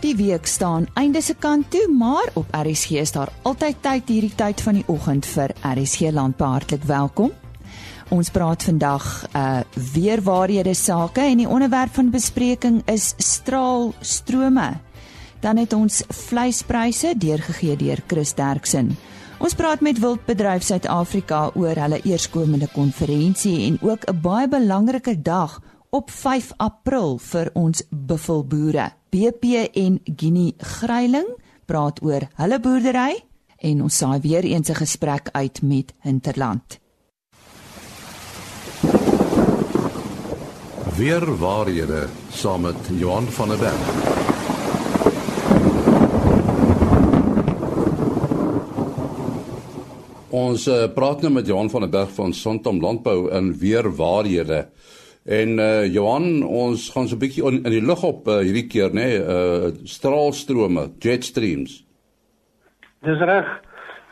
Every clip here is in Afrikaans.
Die week staan einde se kant toe, maar op RSG is daar altyd tyd hierdie tyd van die oggend vir RSG landbou hartlik welkom. Ons praat vandag uh weer waarhede sake en die onderwerp van bespreking is straalstrome. Dan het ons vleispryse deurgegee deur Chris Derksen. Ons praat met Wildbedryf Suid-Afrika oor hulle eerskomende konferensie en ook 'n baie belangrike dag op 5 April vir ons buffelboere. BP en Guinea Gryiling praat oor hulle boerdery en ons saai weer eens 'n gesprek uit met Hinterland. Weer waarhede saam met Johan van der Berg. Ons uh, praat nou met Johan van der Berg van Sontom Landbou in weer waarhede. En uh Johan, ons gaan so 'n bietjie in, in die lug op uh, hierdie keer, nê, nee, uh straalstrome, jet streams. Dis reg.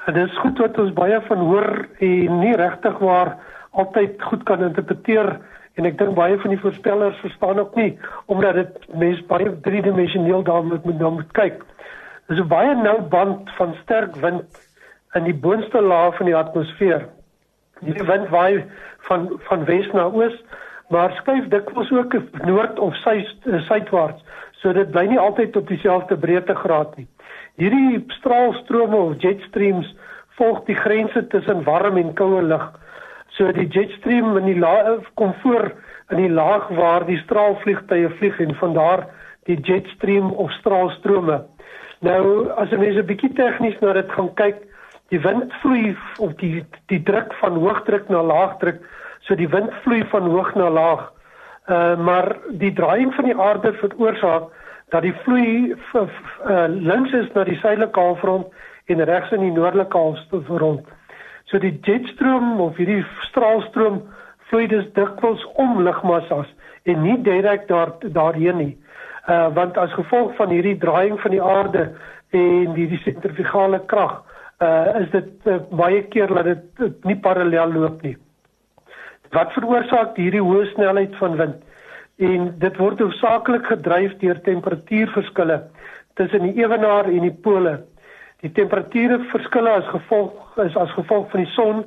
Dit is goed wat ons baie van hoor en nie regtig waar altyd goed kan interpreteer en ek dink baie van die voorspellers verstaan ook nie omdat dit mens baie driedimensioneel daarmee moet dan moet kyk. Dis 'n baie nou band van sterk wind in die boonste laag van die atmosfeer. Die wind waai van van wes na oos maar skuif dikwels ook noord of suidwaarts. So dit bly nie altyd op dieselfde breedtegraad nie. Hierdie straalstrome of jet streams volg die grense tussen warm en koue lug. So die jet stream in die laag kom voor in die laag waar die straalvliegtye vlieg en van daar die jet stream of straalstrome. Nou as jy net 'n bietjie tegnies na dit gaan kyk, die wind vloei of die die druk van hoëdruk na laagdruk So die wind vloei van hoog na laag. Uh maar die draaiing van die aarde veroorsaak dat die vloei uh, links is na die suidelike halfrond en regs in die noordelike halfrond. So die jetstroom of hierdie straalstroom vloei dus dikwels om lugmassas en nie direk daar daarheen nie. Uh want as gevolg van hierdie draaiing van die aarde en die, die sentrifugale krag uh is dit uh, baie keer dat dit nie parallel loop nie. Wat veroorsaak hierdie hoë snelheid van wind? En dit word hoofsaaklik gedryf deur temperatuurverskille tussen die ewenaar en die pole. Die temperature verskille as gevolg is as gevolg van die son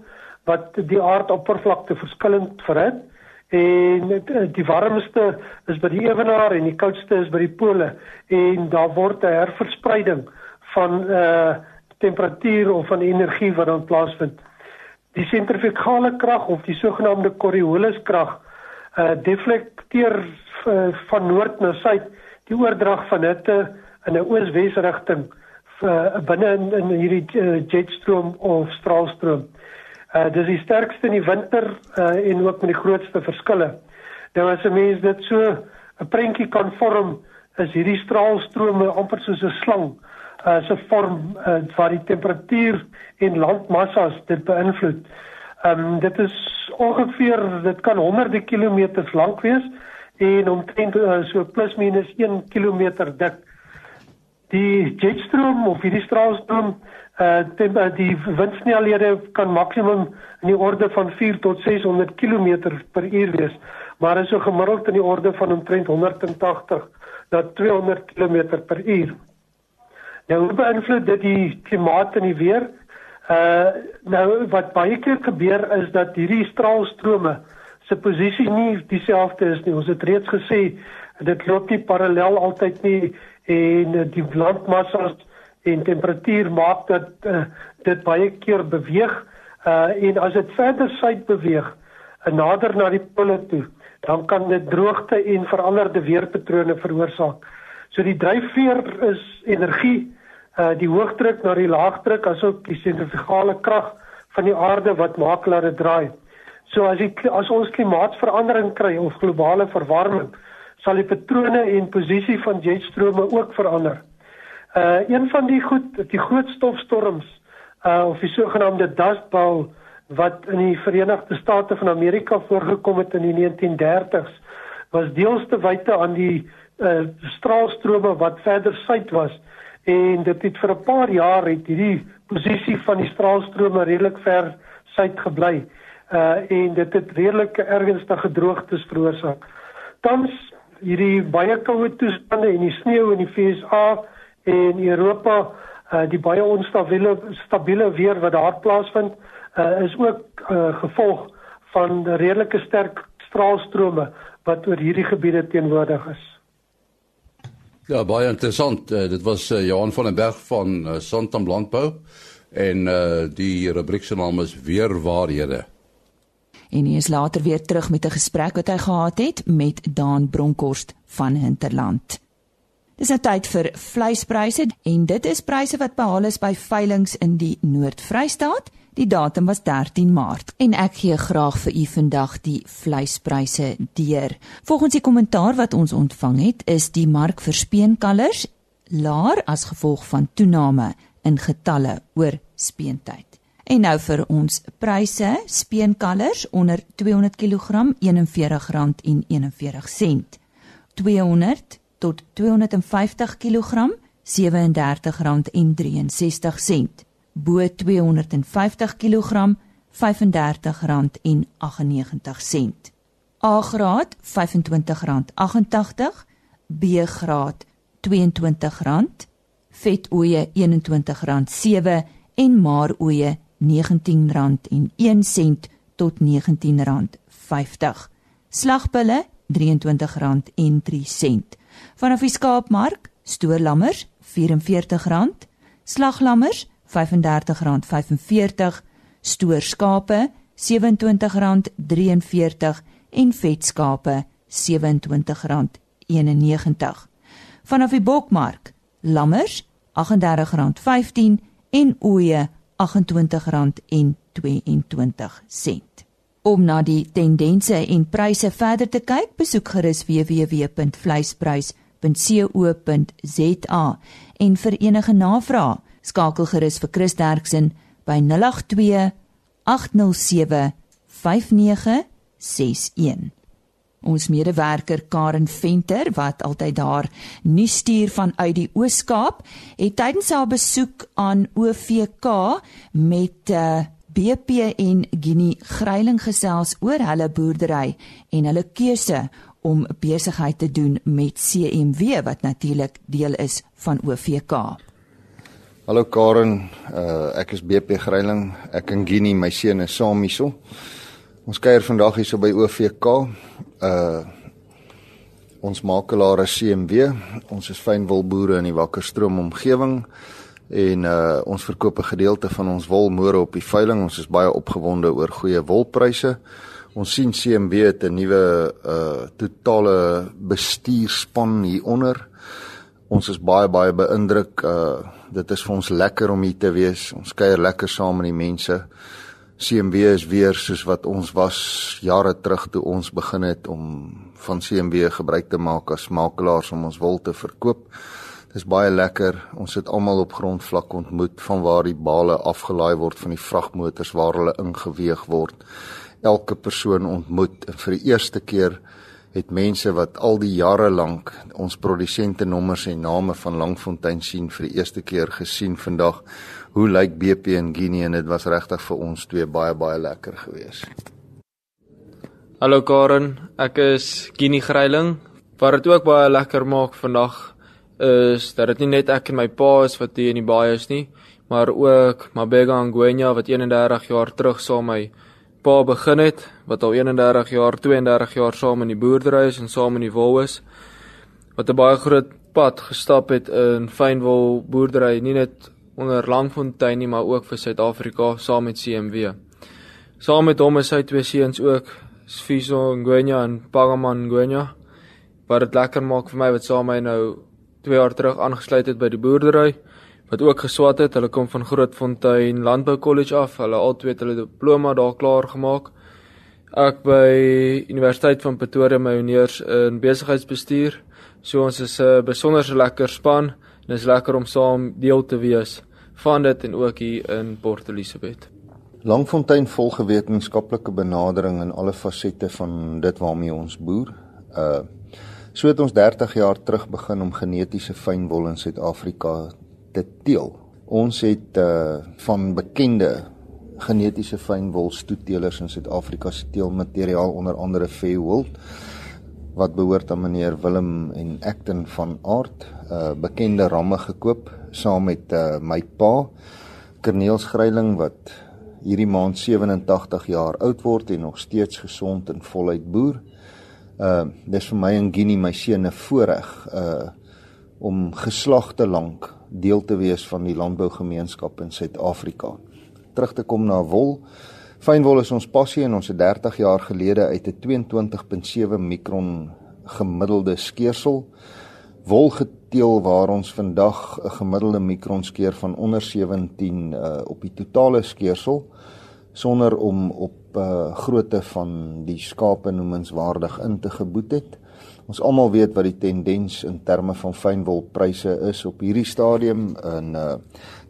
wat die aardoppervlakte verskillend verhit en die warmste is by die ewenaar en die koudste is by die pole en daar word 'n herverspreiding van uh temperatuur of van energie wat dan plaasvind. Die sentrifugale krag of die sogenaamde Coriolis krag uh deflekteer uh, van noord na suid die oordrag van hitte in 'n oos-wes rigting uh, binne in, in hierdie uh, jetstroom of straalstroom. Uh dis die sterkste in die winter uh en ook met die grootste verskille. Nou as 'n mens dit so 'n prentjie kan vorm, is hierdie straalstrome amper soos 'n slang uh, se vorm uh, waar die temperatuur en landmassas dit beïnvloed. Ehm um, dit is ongeveer dit kan honderde kilometers lank wees en omtrent uh, so plus minus 1 km dik. Die jetstroom of hierdie straalstroom uh die, die windsnelhede kan maksimum in die orde van 4 tot 600 km per uur wees, maar is so gemiddeld in die orde van omtrent 180 na 200 km per uur. Nou hoe beïnvloed dit die klimaat en die weer? Uh nou wat baie keer gebeur is dat hierdie straalstrome se posisie nie dieselfde is nie. Ons het reeds gesê dit loop nie parallel altyd nie en die landmassas en temperatuur maak dat uh, dit baie keer beweeg uh en as dit verder suid beweeg en nader na die pole toe, dan kan dit droogte en veranderde weerpatrone veroorsaak. So die dryfveer is energie uh die hoogdruk na die laagdruk asook die sentrifugale krag van die aarde wat maak dat dit draai. So as die as ons klimaatsverandering kry of globale verwarming, sal die patrone en posisie van jetstrome ook verander. Uh een van die goed die groot stofstorms uh of die sogenaamde dust bowl wat in die Verenigde State van Amerika voorgekom het in die 1930s was deels te wyte aan die uh straalstrome wat verder suid was en dit het vir 'n paar jaar het hierdie posisie van die straalstrome redelik ver suid gebly. Uh en dit het redelik ernstige droogtes veroorsaak. Tans hierdie baie koue toestande en die sneeu in die FSA en Europa, uh, die baie onstabiele stabiele weer wat daar plaasvind, uh, is ook uh, gevolg van redelike sterk straalstrome wat oor hierdie gebiede teenwoordig is. Ja, baie interessant. Uh, dit was uh, Johan van den Berg van uh, Santam Landbou en uh, die rubriek se naam is weer waarhede en hy is later weer terug met 'n gesprek wat hy gehad het met Daan Bronkhorst van Hinterland. Dis nou tyd vir vleispryse en dit is pryse wat behaal is by veilinge in die Noord-Vrystaat. Die datum was 13 Maart en ek gee graag vir u vandag die vleispryse deur. Volgens die kommentaar wat ons ontvang het, is die mark vir speenkalvers laer as gevolg van toename in getalle oor speentyd. En nou vir ons pryse, speenkalvers onder 200 kg R41.41. 200 tot 250 kg R37.63. Bo 250 kg R35.98. A-graad R25.88, B-graad R22, vetoeie R21.7 en maaroeie R19.01 tot R19.50. Slagbulle R23.03. Vanaf die skaapmark, stoorlammers R44, slaglammers R35.45, stoorskape R27.43 en vetskape R27.91. Vanaf die bokmark, lammers R38.15 en ooe R28.22. Om na die tendense en pryse verder te kyk, besoek gerus www.vleisprys.co.za en vir enige navrae skakel gerus vir Chris Derksen by 082 807 5961. Ons medewerker Karen Venter wat altyd daar nuus stuur vanuit die Oos-Kaap, het tydens haar besoek aan OVK met uh, eh, BP en Guinea Greiling gesels oor hulle boerdery en hulle keuse om besigheid te doen met CMW wat natuurlik deel is van OVK. Hallo Karen, uh, ek is BP Greiling. Ek en Guinea, my seun is saam hierso. Ons kuier vandag hier so by OVK. Uh ons makelaar is CMW. Ons is fynwolboere in die Wakkerstroom omgewing en uh ons verkoop 'n gedeelte van ons wol môre op die veiling. Ons is baie opgewonde oor goeie wolpryse. Ons sien CMW het 'n nuwe uh totale bestuurspan hier onder. Ons is baie baie beïndruk. Uh dit is vir ons lekker om hier te wees. Ons kuier lekker saam met die mense. CMW is weer soos wat ons was jare terug toe ons begin het om van CMW gebruik te maak as makelaars om ons wol te verkoop. Dis baie lekker. Ons het almal op grondvlak ontmoet van waar die bale afgelaai word van die vragmotors waar hulle ingeweeg word. Elke persoon ontmoet vir die eerste keer het mense wat al die jare lank ons produsente nommers en name van Langfontein sien vir die eerste keer gesien vandag hoe lyk BP in Guinea en dit was regtig vir ons twee baie baie lekker geweest. Hallo Karen, ek is Guinea Greiling. Wat dit ook baie lekker maak vandag is dat dit nie net ek en my pa is wat hier in die baie is nie, maar ook Mabega Ngwenya wat 31 jaar terug saam my pa begin het, wat al 31 jaar, 32 jaar saam in die boerdery is en saam in die wol is. Wat 'n baie groot pad gestap het in fynwol boerdery, nie net onder Langfontein nie, maar ook vir Suid-Afrika saam met CMW. Saam met hom is hy twee seuns ook, Sfiso Ngwenya en Pagaman Ngwenya. Wat dit lekker maak vir my wat saam my nou 2 jaar terug aangesluit het by die boerdery wat ook geswat het. Hulle kom van Grootfontein Landbou College af. Hulle albei het hulle diploma daar klaar gemaak. Ek by Universiteit van Pretoria my honeurs in besigheidsbestuur. So ons is 'n besonder lekker span. Dit is lekker om saam deel te wees van dit en ook hier in Port Elizabeth. Langfontein volg 'n wetenskaplike benadering in alle fasette van dit waarmee ons boer. Uh so het ons 30 jaar terug begin om genetiese fynwol in Suid-Afrika te teel. Ons het uh van bekende genetiese fynwol stoetelers in Suid-Afrika se teelmateriaal onder andere Fairwool wat behoort aan meneer Willem en Acton van Aard, 'n uh, bekende ramme gekoop saam met uh, my pa Corneels Gryiling wat hierdie maand 87 jaar oud word en nog steeds gesond en voluit boer. Uh dis vir my en Ginny my seun 'n voorreg uh om geslagte lank deel te wees van die landbougemeenskap in Suid-Afrika. Terug te kom na wol. Fynwol is ons passie en ons het 30 jaar gelede uit 'n 22.7 mikron gemiddelde skeersel wol geteel waar ons vandag 'n gemiddelde mikron skeer van onder 17 uh, op die totale skeersel sonder om op uh, grootte van die skape noemenswaardig in te geboet het. Ons almal weet wat die tendens in terme van fynwolpryse is op hierdie stadium en uh,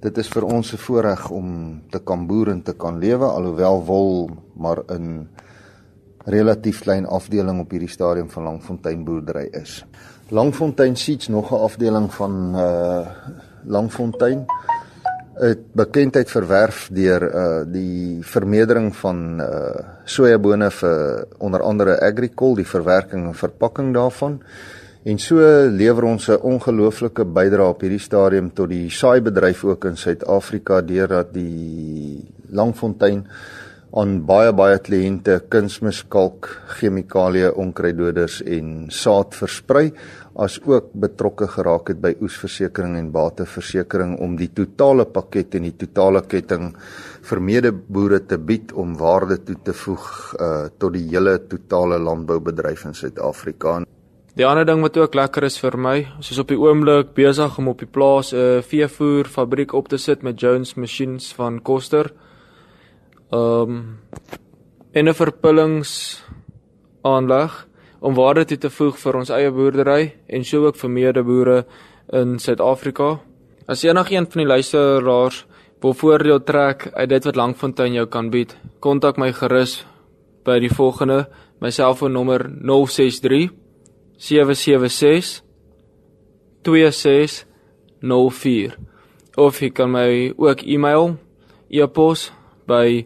dit is vir ons 'n voorreg om te kan boer en te kan lewe alhoewel wol maar in relatief klein afdeling op hierdie stadium van Langfontein boerdery is. Langfontein Seeds nog 'n afdeling van uh Langfontein het bekendheid verwerf deur uh die vermeerdering van uh sojabone vir onder andere Agricol, die verwerking en verpakking daarvan. En so lewer ons 'n ongelooflike bydrae op hierdie stadium tot die saaibedryf ook in Suid-Afrika deurdat die Langfontein aan baie baie kliënte kunsmiskalk, chemikalieë, onkruiddoders en saad versprei as ook betrokke geraak het by oesversekering en bateversekering om die totale pakket en die totale ketting vir medeboere te bied om waarde toe te voeg uh, tot die hele totale landboubedryf in Suid-Afrika. Die ander ding wat ook lekker is vir my, ons is op die oomblik besig om op die plaas 'n uh, veevoer fabriek op te sit met Jones Machines van Koster ehm um, en 'n verpullings aanleg om waarde toe te voeg vir ons eie boerdery en so ook vir medeboere in Suid-Afrika. As enigiemand van die luisteraars wil voordeel trek uit dit wat Langfontein jou kan bied, kontak my gerus by die volgende my selfoonnommer 063 776 2604 of jy kan my ook e-mail e-pos by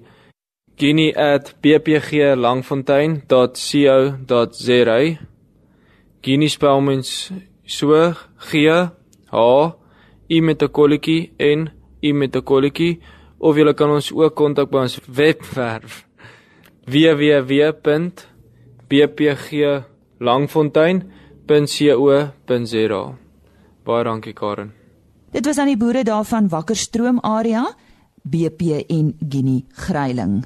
guinea@bpglangfontein.co.za Guinea spel mens so G H I met 'n kolletjie en I met 'n kolletjie. Of jy kan ons ook kontak by ons webwerf www.bpglangfontein.co.za Baie dankie Karen. Dit was aan die boere daar van Wakkerstroom area BP en Guinea Gryiling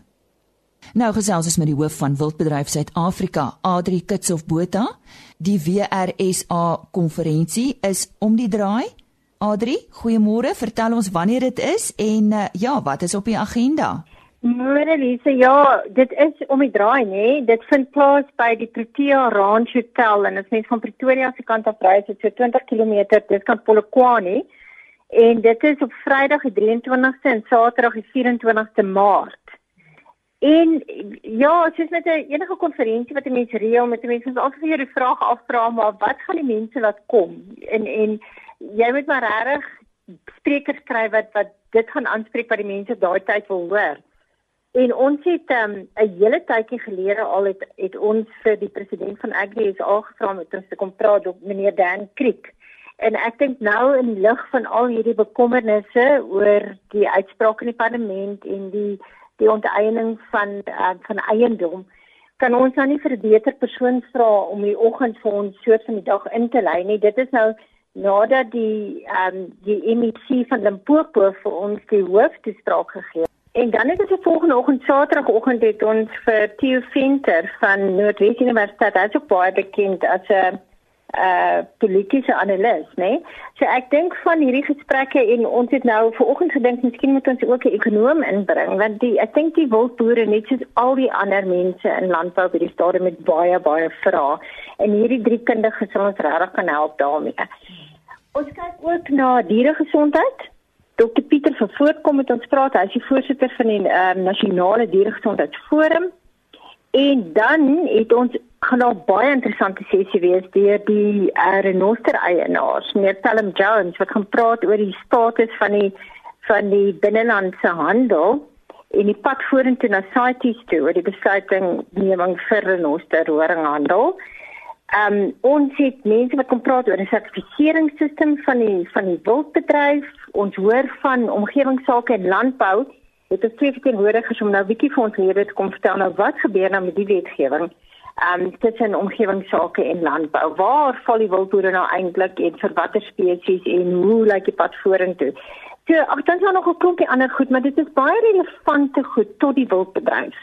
Nou gesels ons met die hoof van Wildbedryf Suid-Afrika, Adri Kitsof Botha. Die WRSA konferensie is om die draai. Adri, goeiemôre. Vertel ons wanneer dit is en uh, ja, wat is op die agenda? Môre Lise, ja, dit is om die draai, nê. Nee. Dit vind plaas by die Protea Ranch Hotel en dit is net van Pretoria se kant af ry, so 20 km, dis kan Polokwane. En dit is op Vrydag die 23ste en Saterdag die 24ste Maart. En ja, soos met 'n enige konferensie wat 'n mens reël met mense, ons altyd weer die vraag afvra maar wat gaan die mense laat kom? En en jy moet maar regtig sprekers kry wat wat dit gaan aanspreek wat die mense daai tyd wil hoor. En ons het ehm, 'n um, hele tydjie gelede al het het ons vir die president van Agri is aangevra om te kom praat op meneer Dan Creek. En ek dink nou in die lig van al hierdie bekommernisse oor die uitspraak in die parlement en die die onteiening van uh, van eiendom kan ons nou nie vir 'n beter persoon vra om die oggend vir ons soort van die dag in te lei nie. Dit is nou nadat die ehm um, die MEC van Limpopo vir ons die hooftoespraak gegee en dan het ons die volgende oggend saterdagoggend het ons vir Theo Venter van Noordwes Universiteit hy's ook baie bekend as 'n uh politieke analis, né? Nee? So ek dink van hierdie gesprekke en ons het nou vanoggend gedink miskien moet ons ook 'n ekonom inbring want die ek dink die wildboere net soos al die ander mense in landbou by die stadium met baie baie vrae en hierdie drie kundiges sal ons regtig kan help daarmee. Ons kyk ook na dieregesondheid. Dr Pieter van Voortkom met ons praat. Hy is die voorsitter van die um, nasionale dieregesondheidsforum. En dan het ons gaan nou baie interessante sessie wees deur die uh, renoster eienaars, meneer Salem Jones wat gaan praat oor die status van die van die binnelandse handel en die pad vorentoe na CITES toe oor die besluiting neming vir renoster horinghandel. Ehm um, ons het mense wat kom praat oor 'n sertifiseringsstelsel van die van die wildbedryf. Ons hoor van omgewingsake en landbou. Dit is twee verteenwoordigers om nou 'n bietjie vir ons lede te kom vertel nou wat gebeur nou met die wetgewing. Um, tussen omgewingsake en landbou. Waar val die wildboere nou eintlik en vir watter spesies en hoe lyk die pad vorentoe? So, ag dan is daar nog 'n klompie ander goed, maar dit is baie relevante goed tot die wildbedryf.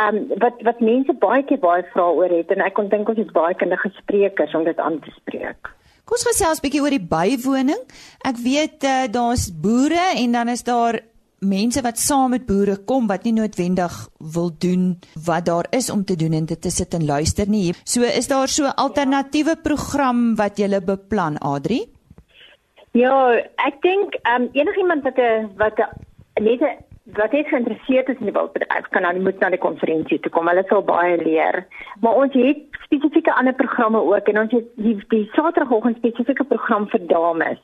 Ehm um, wat wat mense baie keer baie vrae oor het en ek kon dink ons het baie kundige sprekers om dit aan te spreek. Kom ons gesels 'n bietjie oor die bywoning. Ek weet uh, daar's boere en dan is daar mense wat saam met boere kom wat nie noodwendig wil doen wat daar is om te doen en dit te sit en luister nie. So is daar so 'n alternatiewe program wat jy beplan, Adri? Ja, ek dink um, enigiemand wat 'n wat 'n net wat is geïnteresseerd is in die wildbedryf kan dan moet na die konferensie toe kom. Hulle sal baie leer. Maar ons het spesifieke ander programme ook en ons het die, die Saterdagoggend spesifieke program vir dames.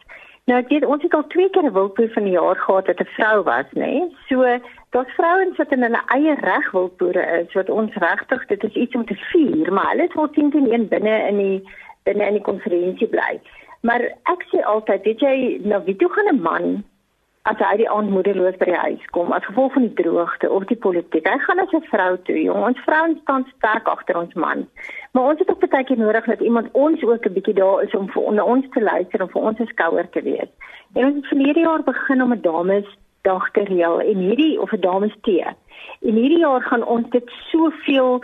Nou ek weet ons het al twee keer 'n wildboer van die jaar gehad wat 'n vrou was, nê? Nee? So daar's vrouens wat in hulle eie reg wildboere is wat ons regtig dit is iets om te vier, maar hulle wel teen teen een binne in die binne in die konferensie bly. Maar ek sê altyd, weet jy, nou wie toe gaan 'n man as hy die aand moederloos by die huis kom as gevolg van die droogte of die politiek. Hy gaan as 'n vrou toe, jong. Ons vrouens staan sterk agter ons man. Maar ons het ook baie keer nodig dat iemand ons ook 'n bietjie daar is om vir onder ons te luister en vir ons 'n skouer te wees. En ons het verlede jaar begin om 'n dames dag te reël en hierdie of 'n dames tee. En hierdie jaar gaan ons dit soveel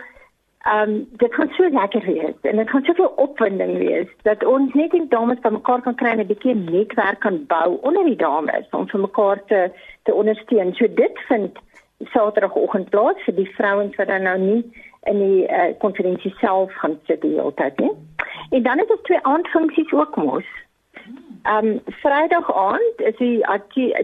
Ehm um, dit gaan so lekker wees en dit gaan soveel opwinding wees dat ons net die dames by mekaar kan kry en 'n bietjie netwerk kan bou onder die dames om vir mekaar te te ondersteun. So dit vind Saterdagoggend plaas vir die vrouens wat dan nou nie in die uh, konferensie self gaan sit die hele tyd nie. En dan is daar twee aandfunksies ook mos. Ehm um, Vrydag aand is die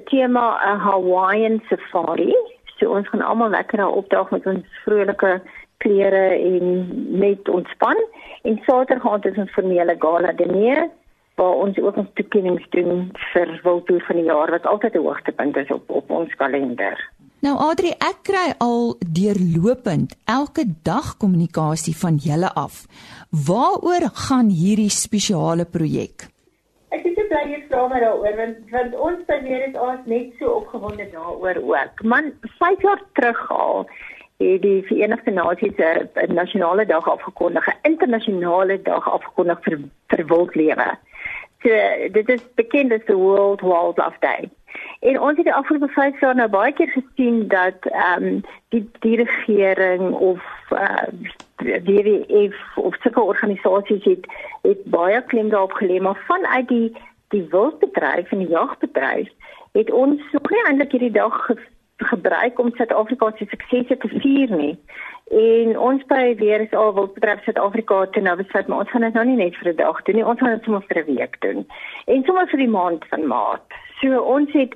tema 'n Hawaiian safari. So ons gaan almal lekker daar opdaag met ons vrolike klere en net ontspan en Saterdag gaan ons 'n formele gala diner waar ons ook ons toekennings doen vir Wildtoer van die jaar wat altyd 'n hoogtepunt is op op ons kalender. Nou Adri, ek kry al deurlopend elke dag kommunikasie van julle af. Waaroor gaan hierdie spesiale projek? Ek is bly jy vra my daaroor want want ons by meer is ons net so opgewonde daaroor ook. Man, 5 jaar terug al het die Verenigde Nasies 'n nasionale dag afgekondig, 'n internasionale dag afgekondig vir vir wildlewe. So dit is bekend as the World Wildlife Day. En ons het die afgelope 5 jaar nou baie keer gesien dat ehm um, die die regering of uh, die WWF of sulke organisasies het het baie klem daarop gelê maar vanuit die die wildbedryf en die jagbedryf het ons nog nie eintlik hierdie dag gebruik om Suid-Afrika se suksese te vier nie. En ons by weer is al wil betref Suid-Afrika te nou besluit maar ons gaan dit nou nie net vir 'n dag doen nie, ons gaan dit sommer vir 'n week doen. En sommer vir die maand van Maart. So ons het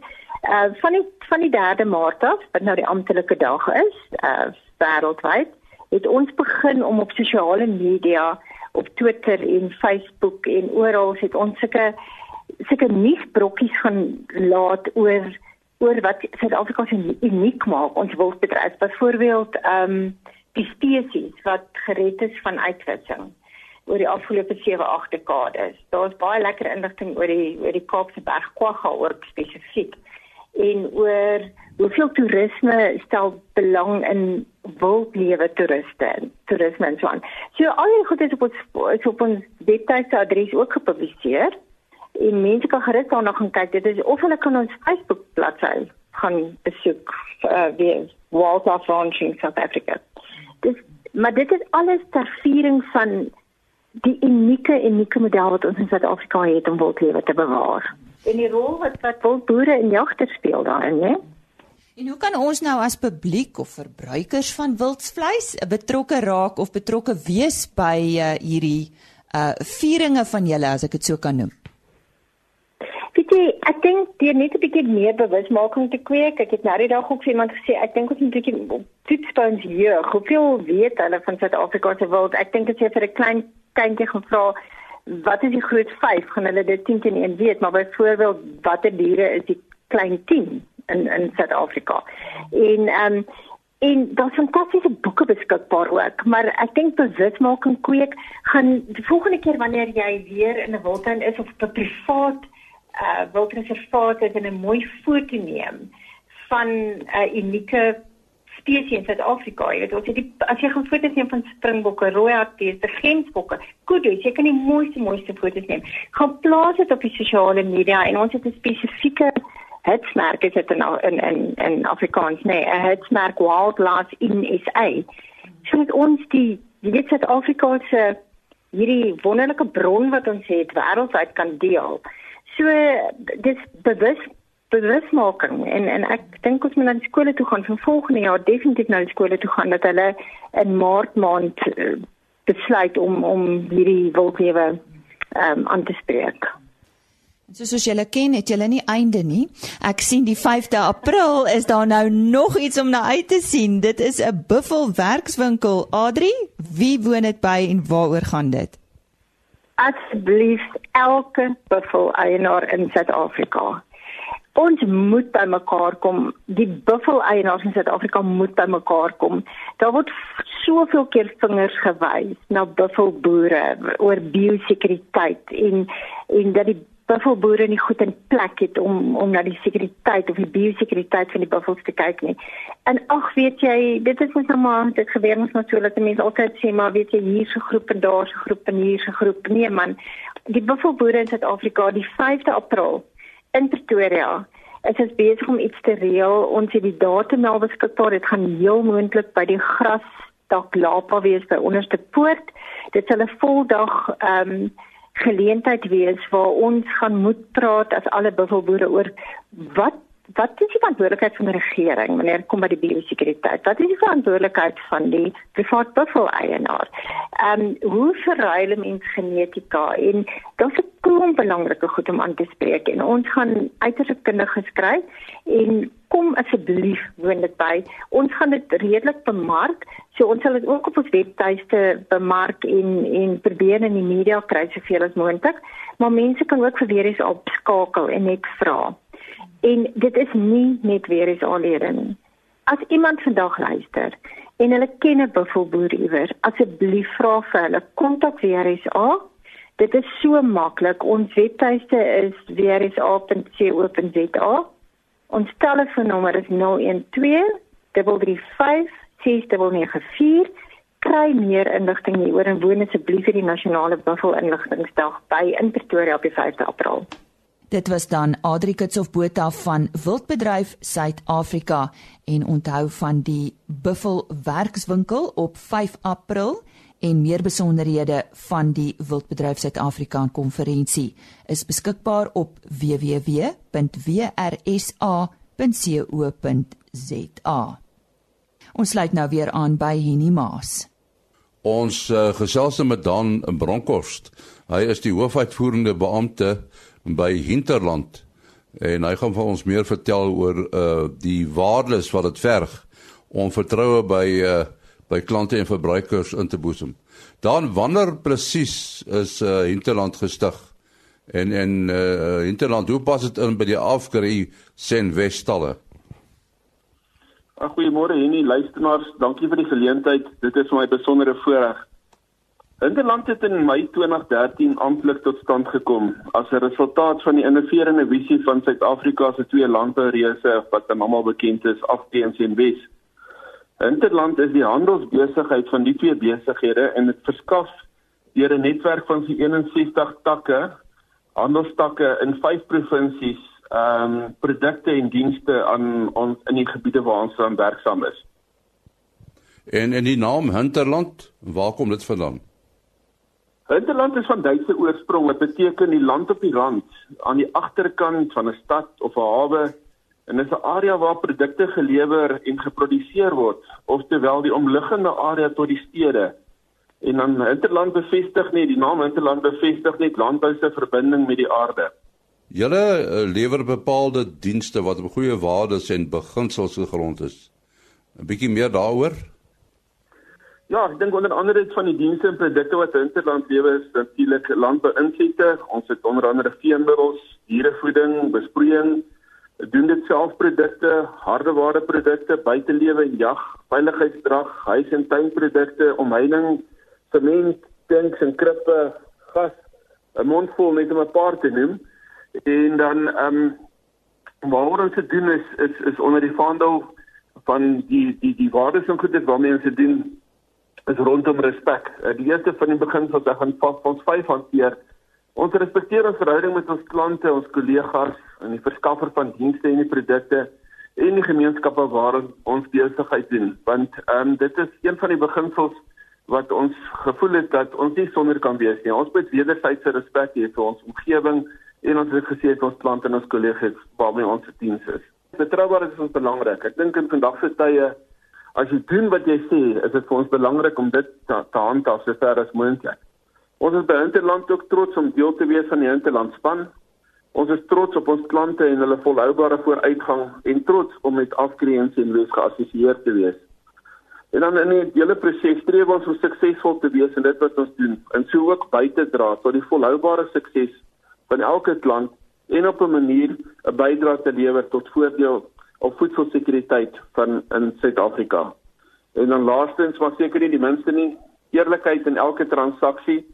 uh van die van die 3de Maart af, wat nou die amptelike dag is, uh wêreldwyd, het ons begin om op sosiale media, op Twitter en Facebook en oral het ons sulke sulke nuusbrokkies gaan laat oor oor wat Suid-Afrika so uniek maak. Ons wildbedryf byvoorbeeld ehm um, die spesies wat gered is van uitwissing oor die afgelope 7-8 dekades. Daar's baie lekker inligting oor die oor die Kaapse bergkwagga ook spesifiek en oor hoeveel toerisme stel belang in wildlewe toeriste toerisme en so aan. So al die goed is op ons op ons webwerf adres ook gepubliseer en mense kan gerus daarna gaan kyk. Dit is of hulle kan ons Facebook bladsy gaan besoek uh, weer Wildlife Ranching South Africa. Dis maar dit is alles ter viering van die unieke unieke model wat ons in Suid-Afrika het om wildlewe te bewaar. En die rol wat wat wildboere en jagters speel daarin, hè? En hoe kan ons nou as publiek of verbruikers van wildsvleis betrokke raak of betrokke wees by uh, hierdie uh vieringe van julle as ek dit so kan noem? Weet jy, ek dink deur net 'n bietjie meer bewusmaking te kweek. Ek het nou die dag ook vir iemand gesê, ek dink ons moet 'n bietjie toetspunt hier. Hoeveel weet hulle van Suid-Afrika se wild? Ek dink as jy vir 'n klein kindjie gevra wat is die groot 5, gaan hulle dit 10 teen 1 weet, maar byvoorbeeld watter diere is die klein 10 in in Suid-Afrika? En ehm um, En daar's fantastiese boeke beskikbaar ook, maar ek dink bewusmaking kweek gaan die volgende keer wanneer jy weer in 'n wildtuin is of 'n privaat uh wildreservaat is en 'n mooi foto neem van 'n unieke spesies in Suid-Afrika. Jy weet, ons het die as jy gaan foto's neem van springbokke, rooi hartbeeste, gensbokke, kudu's, jy kan die mooiste mooiste foto's neem. Gaan plaas dit op die sosiale media en ons het 'n spesifieke hitsmerk is dit in in in, in Afrikaans nee 'n hitsmerk wildlife in SA. So met ons die die weet Suid-Afrika se hierdie wonderlike bron wat ons het wêreldwyd kan deel. So dis bewus bewusmaking en en ek dink ons moet na die skole toe gaan vir volgende jaar definitief na die skole toe gaan dat hulle in maart maand uh, besluit om om hierdie wildlewe ehm um, aan te spreek. So soos julle ken, het julle nie einde nie. Ek sien die 5de April is daar nou nog iets om na uit te sien. Dit is 'n buffel werkswinkel. Adri, wie woon dit by en waaroor gaan dit? Asseblief elke buffel eienaar in Suid-Afrika. Ons moet by mekaar kom. Die buffel eienaars in Suid-Afrika moet by mekaar kom. Daar word soveel keer vingers gewys na buffelboere oor biosekuriteit en en dat die buffelboere nie goed in plek het om om na die sekuriteit of die biosekuriteit van die buffels te kyk nie. En ag weet jy, dit is net nou maar dit gebeur ons natuurlik dat mense altyd sê maar weet jy hier se groep en daar se groep en hier se groep. Nee man, die buffelboere in Suid-Afrika die 5de April in Pretoria is dit besig om iets te reël. Ons het die datum nou beskikbaar. Dit gaan heel moontlik by die grasdak Lapa wees by onderste poort. Dit sal 'n voldag ehm um, geleentheid wees waar ons gaan moet praat as alle buffelboere oor wat wat is die verantwoordelikheid van die regering wanneer kom by die biosekuriteit? Wat is die verantwoordelikheid van die privaat buffel eienaar? Ehm um, hoe verruil mens genetika en is 'n klomp belangrike goed om aan te spreek en ons gaan uiters kundige skryf en kom asseblief woon dit by. Ons gaan dit redelik bemark. So ons sal dit ook op ons webtuiste bemark en en probeer in die media kry soveel as moontlik. Maar mense kan ook vir weer eens opskakel en net vra. En dit is nie net weer eens aanlede nie. As iemand vandag luister en hulle ken 'n buffelboer iewers, asseblief vra vir hulle kontak weer eens aan. Dit is so maklik. Ons webtuiste is weerisa.co.za. Ons telefoonnommer is 012 335 6994. Kry meer inligting hieroor en woon asseblief vir die nasionale buffel inligtingsdag by in Pretoria op die 5de April. Dit was dan Adrikits of Botha van Wildbedryf Suid-Afrika en onthou van die buffel werkswinkel op 5 April en meer besonderhede van die Wildbedryf Suid-Afrika konferensie is beskikbaar op www.wrsa.co.za. Ons sluit nou weer aan by Henny Maas. Ons uh, gesels nou met Dan Bronkhorst. Hy is die hoofuitvoerende beampte by Hinterland en hy gaan vir ons meer vertel oor uh die waardes wat dit verg om vertroue by uh by klante en verbruikers in te boesem. Dan wanneer presies is uh, Hinterland gestig? En en uh, Hinterland, hoe pas dit in by die afgry sen Westalle? Goeiemôre hierdie luisteraars, dankie vir die geleentheid. Dit is my besondere voorreg. Hinterland het in Mei 2013 amptelik tot stand gekom as 'n resultaat van die innoverende visie van Suid-Afrika se twee landboureuse wat almal bekend is, Afgri en Senwes. Interland is die handelsbesigheid van die twee besighede en dit verskaf deur 'n netwerk van sy 61 takke, handelstakke in 5 provinsies, ehm um, produkte en dienste aan ons in die gebiede waar ons aan werksaam is. En in die naam Hinterland, waar kom dit vandaan? Hinterland is van Duitse oorsprong wat beteken die land op die rand, aan die agterkant van 'n stad of 'n hawe en dit is 'n area waar produkte gelewer en geproduseer word, oftewel die omliggende area tot die stede. En dan Hinterland bevestig nie die naam Hinterland bevestig net landbou se verbinding met die aarde. Julle uh, lewer bepaalde dienste wat op goeie waardes en beginsels gegrond is. 'n Bietjie meer daaroor? Ja, ek dink onder andere van die dienste en produkte wat Hinterland lewer is natuurlik landbou insette. Ons het onder andere veemiddels, dierevoeding, besproeiing doen dit self produkte, hardeware produkte, buitelewe en jag, veiligheidsdrag, huis- en tuinprodukte, omheining, sement, tanks en krippe, gas, 'n mondvol net om 'n paar te noem. En dan ehm um, wat ons doen is is is onder die vaandel van die die die waardes en goedes waarmee ons dit doen is rondom respek. Uh, die eerste van die begin van dag gaan vas ons vyf hanteer. Ons respekteer ons verhouding met ons klante, ons kollegas en die verskaffer van dienste en die produkte en die gemeenskappe waar ons besigheid doen. Want ehm um, dit is een van die beginsels wat ons gevoel het dat ons nie sonder kan wees nie. Ons moet wederwysige respek hê vir ons omgewing en ons het gesê vir ons klante en ons kollegas waarmee ons diens is. Betroubaarheid is ons belangrik. Ek dink in vandag se tye as jy doen wat jy sê, is dit vir ons belangrik om dit te, te handhaaf so ver as moontlik. Ons is by Interland ook trots om deel te wees van die Interland span. Ons is trots op ons klante en hulle volhoubare vooruitgang en trots om met Afkreens en Wes geassosieer te wees. En dan in die hele proses streef ons om suksesvol te wees in dit wat ons doen en so ook by te dra tot die volhoubare sukses van elke klant en op 'n manier 'n bydrae te lewer tot voordeel op voedselsekuriteit van in Suid-Afrika. En dan laastens, maar seker nie die minste nie, eerlikheid in elke transaksie,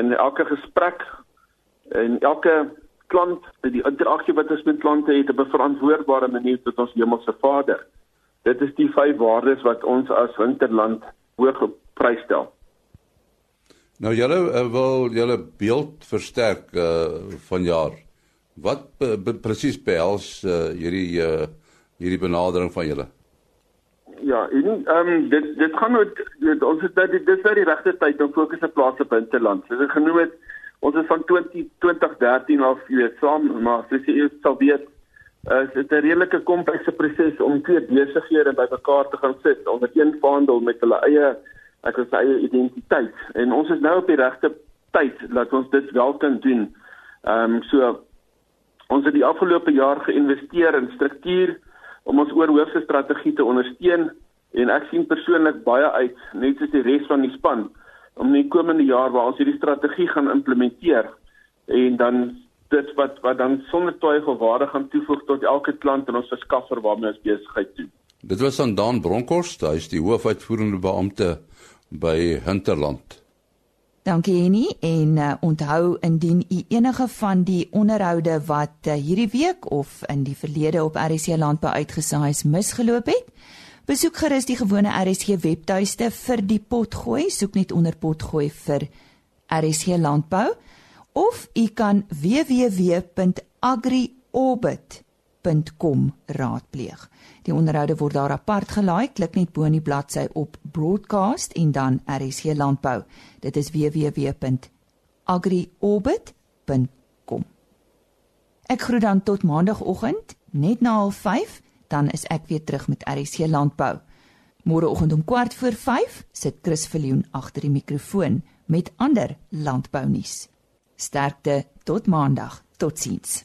in elke gesprek, in elke klant, die interaksie wat ons met klante het op 'n verantwoordbare manier tot ons Hemelse Vader. Dit is die vyf waardes wat ons as Winterland hoog geprystel. Nou julle uh, wil julle beeld versterk uh vanjaar. Wat presies behels uh, hierdie uh hierdie benadering van julle? Ja, en ehm um, dit dit gaan nou dit, ons het dit dis nou die regte tyd om fokus te plaas op binneland. Soos ek genoem het, ons is van 20 2013 af, jy weet, saam, maar soos jy sal weet, is dit 'n redelike komplekse proses om twee besighede bymekaar te gaan sit onder een vaandel met hulle eie ek wil sê eie identiteit. En ons is nou op die regte tyd dat ons dit wel kan doen. Ehm um, so ons het die afgelope jaar geïnvesteer in struktuur om ons oorhoofse strategie te ondersteun en ek sien persoonlik baie uit net soos die res van die span om in die komende jaar waar ons hierdie strategie gaan implementeer en dan dit wat wat dan sonder twyfel waarde gaan toevoeg tot elke klant en ons verskaffer waarmee ons besigheid doen. Dit was aan Dan Bronkhorst, hy is die hoofuitvoerende beampte by Hinterland. Dankie Jenny en uh, onthou indien u enige van die onderhoude wat uh, hierdie week of in die verlede op RC Landbou uitgesaai is misgeloop het, besoek gerus die gewone RC webtuiste vir die potgooi, soek net onder potgooi vir RC Landbou of u kan www.agriorbit.com raadpleeg. Die onderhoude word daar apart gelaai. Klik net bo in die bladsy op broadcast en dan RSC landbou. Dit is www.agriorbit.com. Ek groet dan tot maandagooggend net na 05:30, dan is ek weer terug met RSC landbou. Môreoggend om kwart voor 5 sit Chris Viljoen agter die mikrofoon met ander landbounuus. Sterkte tot maandag. Totsiens.